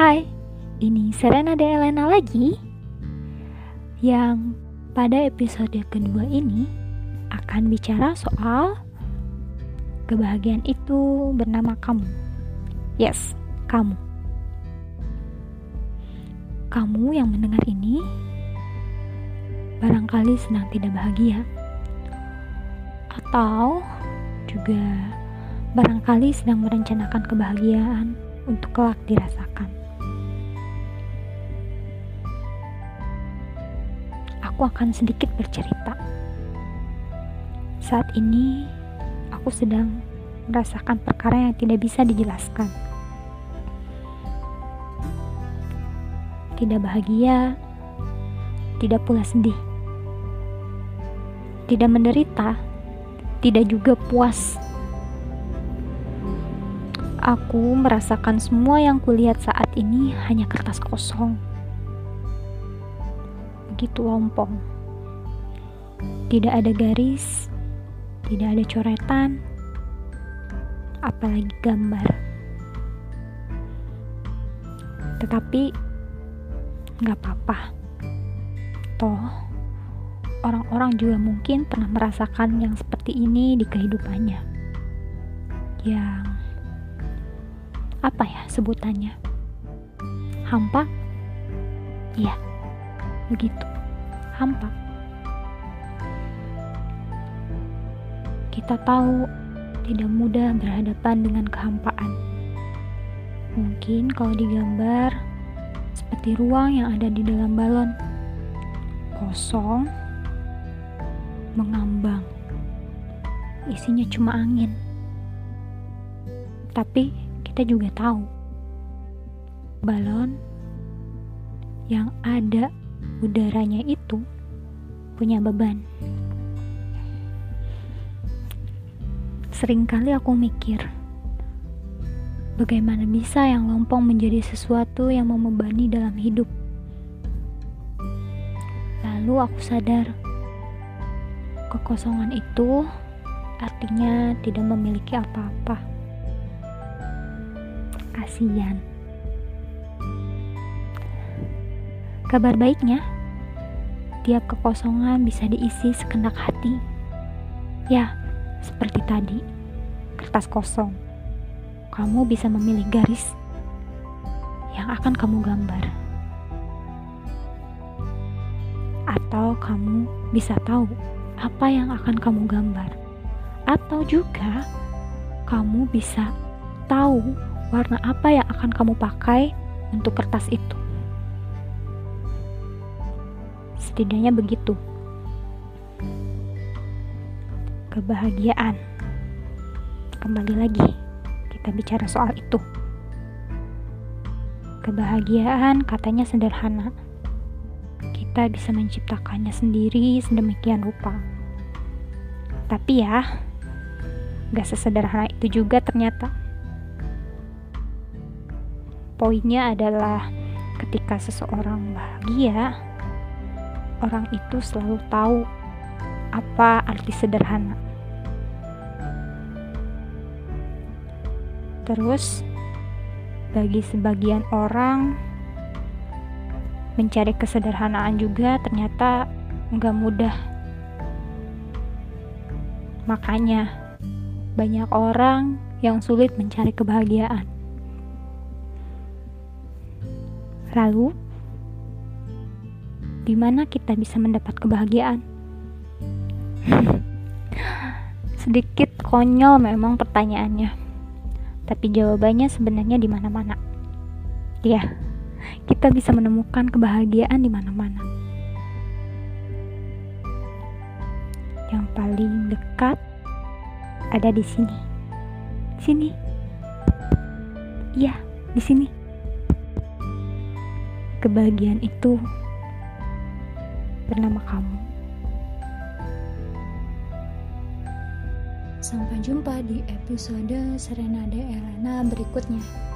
Hai, ini Serena de Elena lagi yang pada episode kedua ini akan bicara soal kebahagiaan itu bernama kamu. Yes, kamu. Kamu yang mendengar ini barangkali sedang tidak bahagia atau juga barangkali sedang merencanakan kebahagiaan untuk kelak dirasakan. aku akan sedikit bercerita. Saat ini, aku sedang merasakan perkara yang tidak bisa dijelaskan. Tidak bahagia, tidak pula sedih. Tidak menderita, tidak juga puas. Aku merasakan semua yang kulihat saat ini hanya kertas kosong begitu lompong. Tidak ada garis, tidak ada coretan, apalagi gambar. Tetapi nggak apa-apa. Toh, orang-orang juga mungkin pernah merasakan yang seperti ini di kehidupannya. Yang apa ya sebutannya? Hampa? Iya, begitu hampa. Kita tahu tidak mudah berhadapan dengan kehampaan. Mungkin kalau digambar seperti ruang yang ada di dalam balon, kosong, mengambang, isinya cuma angin. Tapi kita juga tahu balon yang ada udaranya itu punya beban. Seringkali aku mikir, bagaimana bisa yang lompong menjadi sesuatu yang membebani dalam hidup. Lalu aku sadar, kekosongan itu artinya tidak memiliki apa-apa. Kasihan. Kabar baiknya, tiap kekosongan bisa diisi sekendak hati. Ya, seperti tadi, kertas kosong. Kamu bisa memilih garis yang akan kamu gambar. Atau kamu bisa tahu apa yang akan kamu gambar. Atau juga kamu bisa tahu warna apa yang akan kamu pakai untuk kertas itu. Setidaknya begitu. Kebahagiaan. Kembali lagi, kita bicara soal itu. Kebahagiaan katanya sederhana. Kita bisa menciptakannya sendiri sedemikian rupa. Tapi ya, gak sesederhana itu juga ternyata. Poinnya adalah ketika seseorang bahagia, orang itu selalu tahu apa arti sederhana. Terus, bagi sebagian orang, mencari kesederhanaan juga ternyata nggak mudah. Makanya, banyak orang yang sulit mencari kebahagiaan. Lalu, di mana kita bisa mendapat kebahagiaan? Sedikit konyol memang pertanyaannya. Tapi jawabannya sebenarnya di mana-mana. Ya, kita bisa menemukan kebahagiaan di mana-mana. Yang paling dekat ada di sini. Sini. Iya, di sini. Kebahagiaan itu bernama kamu. Sampai jumpa di episode Serena de Elena berikutnya.